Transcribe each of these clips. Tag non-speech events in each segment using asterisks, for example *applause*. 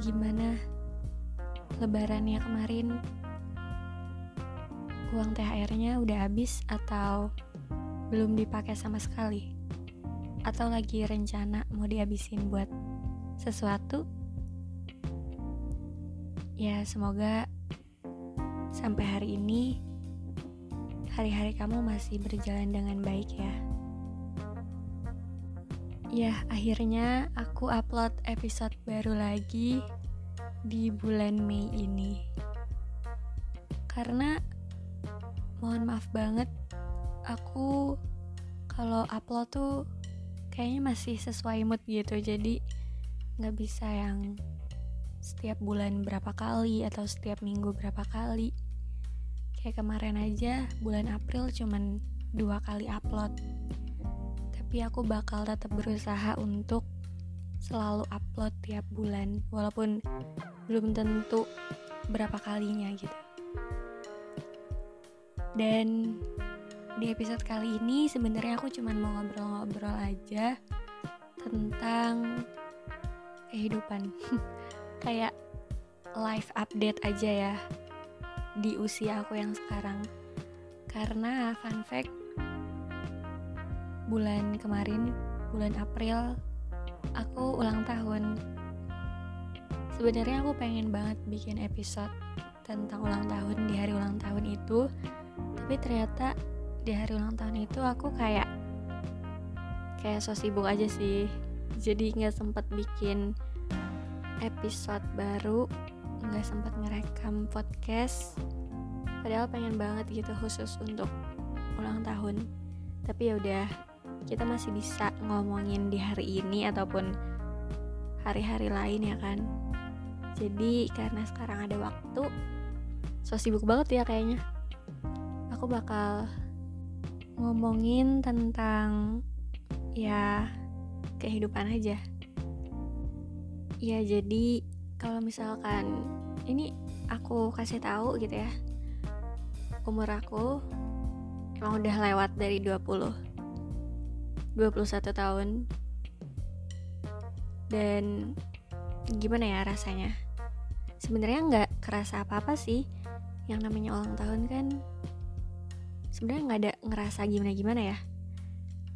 Gimana lebarannya kemarin? Uang THR-nya udah habis atau belum dipakai sama sekali? Atau lagi rencana mau dihabisin buat sesuatu? Ya, semoga sampai hari ini hari-hari kamu masih berjalan dengan baik ya. Ya, akhirnya aku upload episode baru lagi di bulan Mei ini. Karena mohon maaf banget, aku kalau upload tuh kayaknya masih sesuai mood gitu. Jadi nggak bisa yang setiap bulan berapa kali atau setiap minggu berapa kali. Kayak kemarin aja bulan April cuman dua kali upload tapi aku bakal tetap berusaha untuk selalu upload tiap bulan walaupun belum tentu berapa kalinya gitu. Dan di episode kali ini sebenarnya aku cuman mau ngobrol-ngobrol aja tentang kehidupan. *laughs* Kayak live update aja ya di usia aku yang sekarang. Karena fun fact bulan kemarin bulan April aku ulang tahun. Sebenarnya aku pengen banget bikin episode tentang ulang tahun di hari ulang tahun itu. Tapi ternyata di hari ulang tahun itu aku kayak kayak so sibuk aja sih. Jadi nggak sempet bikin episode baru nggak sempet ngerekam podcast. Padahal pengen banget gitu khusus untuk ulang tahun. Tapi ya udah kita masih bisa ngomongin di hari ini ataupun hari-hari lain ya kan? Jadi karena sekarang ada waktu so sibuk banget ya kayaknya. Aku bakal ngomongin tentang ya kehidupan aja. Ya jadi kalau misalkan ini aku kasih tahu gitu ya umur aku emang udah lewat dari 20 21 tahun. Dan gimana ya rasanya? Sebenarnya nggak kerasa apa-apa sih. Yang namanya ulang tahun kan sebenarnya nggak ada ngerasa gimana-gimana ya.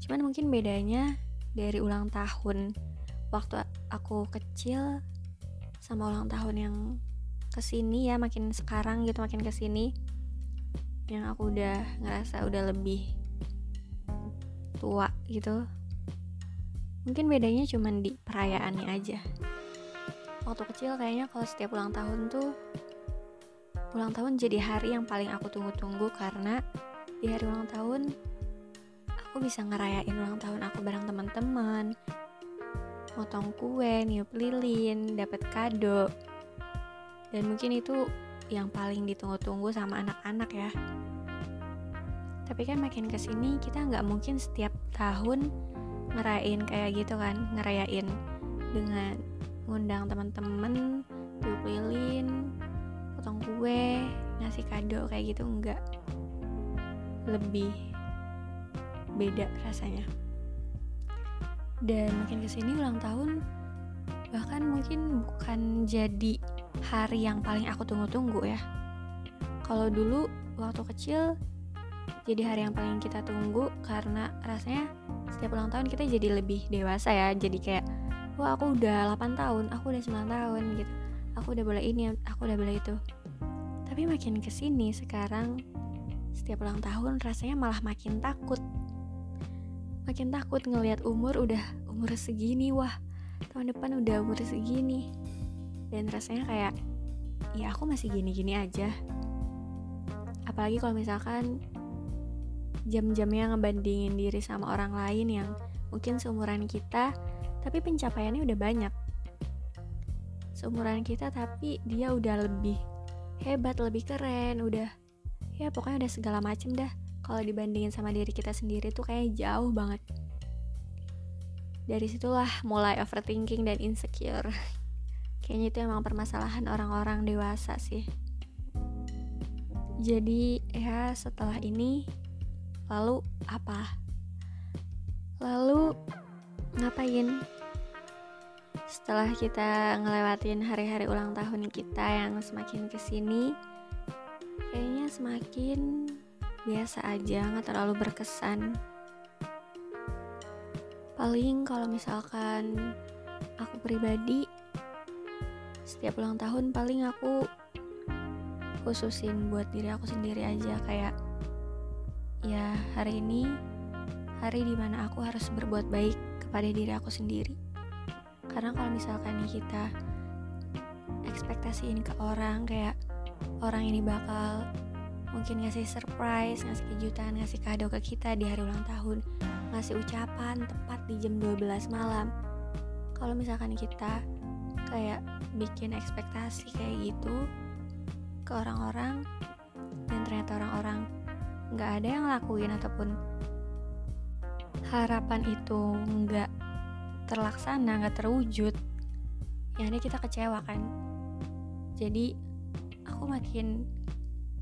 Cuman mungkin bedanya dari ulang tahun waktu aku kecil sama ulang tahun yang ke sini ya makin sekarang gitu makin ke sini yang aku udah ngerasa udah lebih tua gitu. Mungkin bedanya cuma di perayaannya aja. Waktu kecil kayaknya kalau setiap ulang tahun tuh ulang tahun jadi hari yang paling aku tunggu-tunggu karena di hari ulang tahun aku bisa ngerayain ulang tahun aku bareng teman-teman. Motong kue niup lilin dapat kado. Dan mungkin itu yang paling ditunggu-tunggu sama anak-anak ya tapi kan makin ke sini kita nggak mungkin setiap tahun ngerayain kayak gitu kan ngerayain dengan ngundang teman-teman tiup potong kue ngasih kado kayak gitu enggak lebih beda rasanya. Dan makin ke sini ulang tahun bahkan mungkin bukan jadi hari yang paling aku tunggu-tunggu ya. Kalau dulu waktu kecil jadi hari yang paling kita tunggu karena rasanya setiap ulang tahun kita jadi lebih dewasa ya. Jadi kayak wah aku udah 8 tahun aku udah 9 tahun gitu. Aku udah boleh ini aku udah boleh itu. Tapi makin ke sini sekarang setiap ulang tahun rasanya malah makin takut. Makin takut ngelihat umur udah umur segini wah tahun depan udah umur segini. Dan rasanya kayak ya aku masih gini-gini aja. Apalagi kalau misalkan jam-jamnya ngebandingin diri sama orang lain yang mungkin seumuran kita tapi pencapaiannya udah banyak. Seumuran kita tapi dia udah lebih hebat lebih keren udah ya pokoknya udah segala macem dah. Kalau dibandingin sama diri kita sendiri tuh kayak jauh banget. Dari situlah mulai overthinking dan insecure. *laughs* Kayaknya itu emang permasalahan orang-orang dewasa sih. Jadi ya setelah ini lalu apa? Lalu ngapain? Setelah kita ngelewatin hari-hari ulang tahun kita yang semakin ke sini kayaknya semakin biasa aja nggak terlalu berkesan. Paling kalau misalkan aku pribadi setiap ulang tahun paling aku khususin buat diri aku sendiri aja kayak ya hari ini hari di mana aku harus berbuat baik kepada diri aku sendiri. Karena kalau misalkan nih kita ekspektasiin ke orang kayak orang ini bakal mungkin ngasih surprise, ngasih kejutan, ngasih kado ke kita di hari ulang tahun ngasih ucapan tepat di jam 12 malam. Kalau misalkan kita kayak bikin ekspektasi kayak gitu ke orang-orang dan ternyata orang-orang nggak ada yang ngelakuin ataupun harapan itu nggak terlaksana nggak terwujud yang ini kita kecewa kan. Jadi aku makin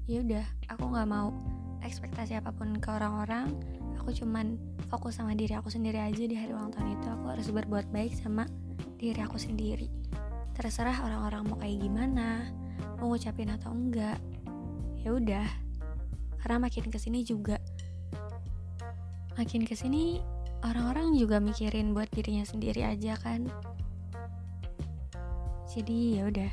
ya udah aku nggak mau ekspektasi apa pun ke orang-orang. Aku cuman fokus sama diri aku sendiri aja di hari ulang tahun itu. Aku harus berbuat baik sama diri aku sendiri. Terserah orang-orang mau kayak gimana mau ngucapin atau enggak. Ya udah karena makin ke sini juga makin ke sini orang-orang juga mikirin buat dirinya sendiri aja kan. Jadi ya udah.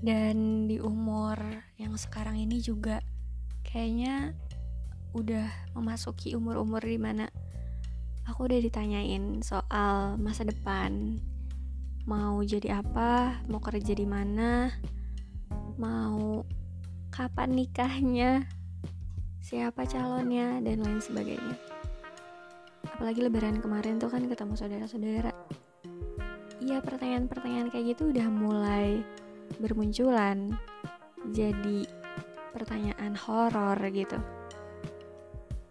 Dan di umur yang sekarang ini juga kayaknya udah memasuki umur-umur di mana aku udah ditanyain soal masa depan. Mau jadi apa? Mau kerja di mana? Mau kapan nikahnya, siapa calonnya, dan lain sebagainya. Apalagi lebaran kemarin tuh kan ketemu saudara-saudara. Iya pertanyaan-pertanyaan kayak gitu udah mulai bermunculan. Jadi pertanyaan horor gitu.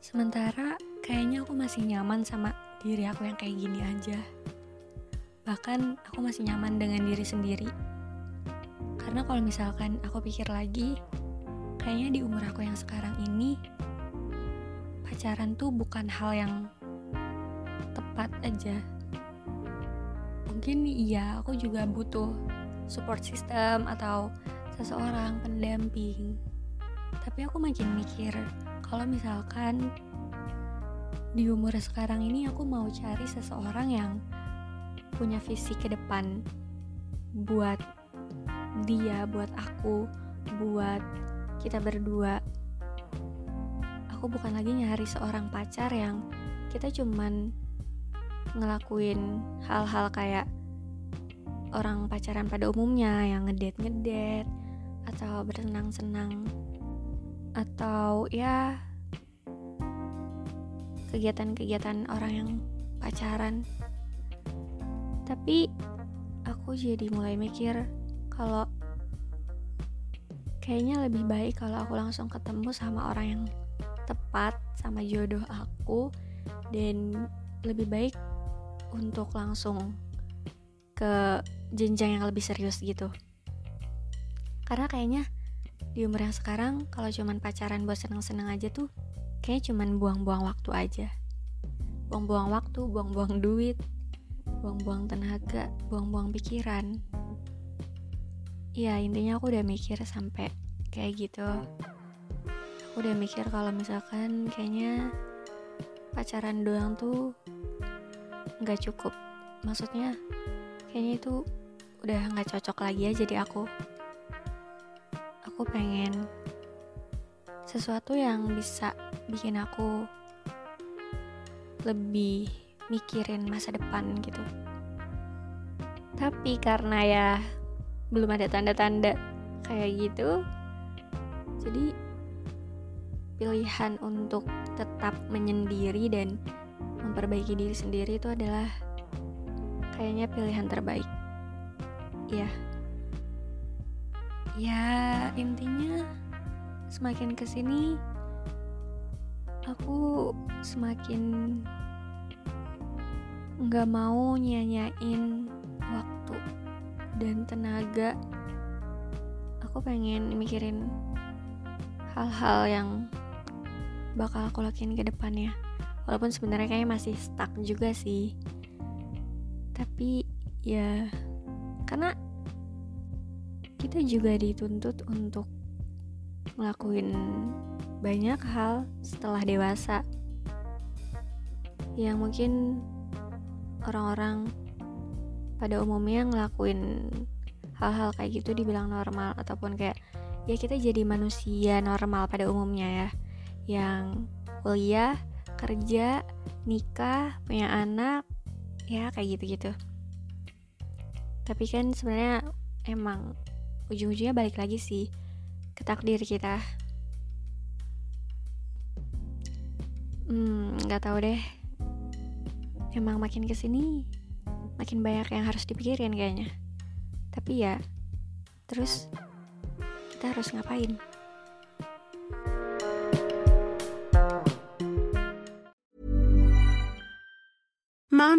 Sementara kayaknya aku masih nyaman sama diri aku yang kayak gini aja. Bahkan aku masih nyaman dengan diri sendiri. Karena kalau misalkan aku pikir lagi, kayaknya di umur aku yang sekarang ini pacaran tuh bukan hal yang tepat aja. Mungkin iya aku juga butuh support system atau seseorang pendamping. Tapi aku makin mikir kalau misalkan di umur sekarang ini aku mau cari seseorang yang punya visi ke depan buat dia, buat aku, buat kita berdua. Aku bukan lagi nyari seorang pacar yang kita cuman ngelakuin hal-hal kayak orang pacaran pada umumnya yang ngedet-ngedet atau bersenang-senang atau ya kegiatan-kegiatan orang yang pacaran tapi aku jadi mulai mikir kalau kayaknya lebih baik kalau aku langsung ketemu sama orang yang tepat sama jodoh aku. Dan lebih baik untuk langsung ke jenjang yang lebih serius gitu. Karena kayaknya di umur yang sekarang kalau cuman pacaran buat seneng-seneng aja tuh kayaknya cuman buang-buang waktu aja. Buang-buang waktu buang-buang duit buang-buang tenaga buang-buang pikiran ya intinya aku udah mikir sampai kayak gitu. Aku udah mikir kalau misalkan kayaknya pacaran doang tuh nggak cukup. Maksudnya kayaknya itu udah nggak cocok lagi ya jadi aku. Aku pengen sesuatu yang bisa bikin aku lebih mikirin masa depan gitu. Tapi karena ya belum ada tanda-tanda kayak gitu. Jadi pilihan untuk tetap menyendiri dan memperbaiki diri sendiri itu adalah kayaknya pilihan terbaik. Ya ya intinya semakin ke sini aku semakin nggak mau nyanyain dan tenaga aku pengen mikirin hal-hal yang bakal aku lakuin ke depannya. Walaupun sebenarnya kayaknya masih stuck juga sih. Tapi ya karena kita juga dituntut untuk ngelakuin banyak hal setelah dewasa. Yang mungkin orang-orang pada umumnya ngelakuin hal-hal kayak gitu dibilang normal ataupun kayak ya kita jadi manusia normal pada umumnya ya. Yang kuliah kerja nikah punya anak ya kayak gitu-gitu. Tapi kan sebenarnya emang ujung-ujungnya balik lagi sih ke takdir kita. Hmm nggak tahu deh. Emang makin ke sini makin banyak yang harus dipikirin kayaknya. Tapi ya terus kita harus ngapain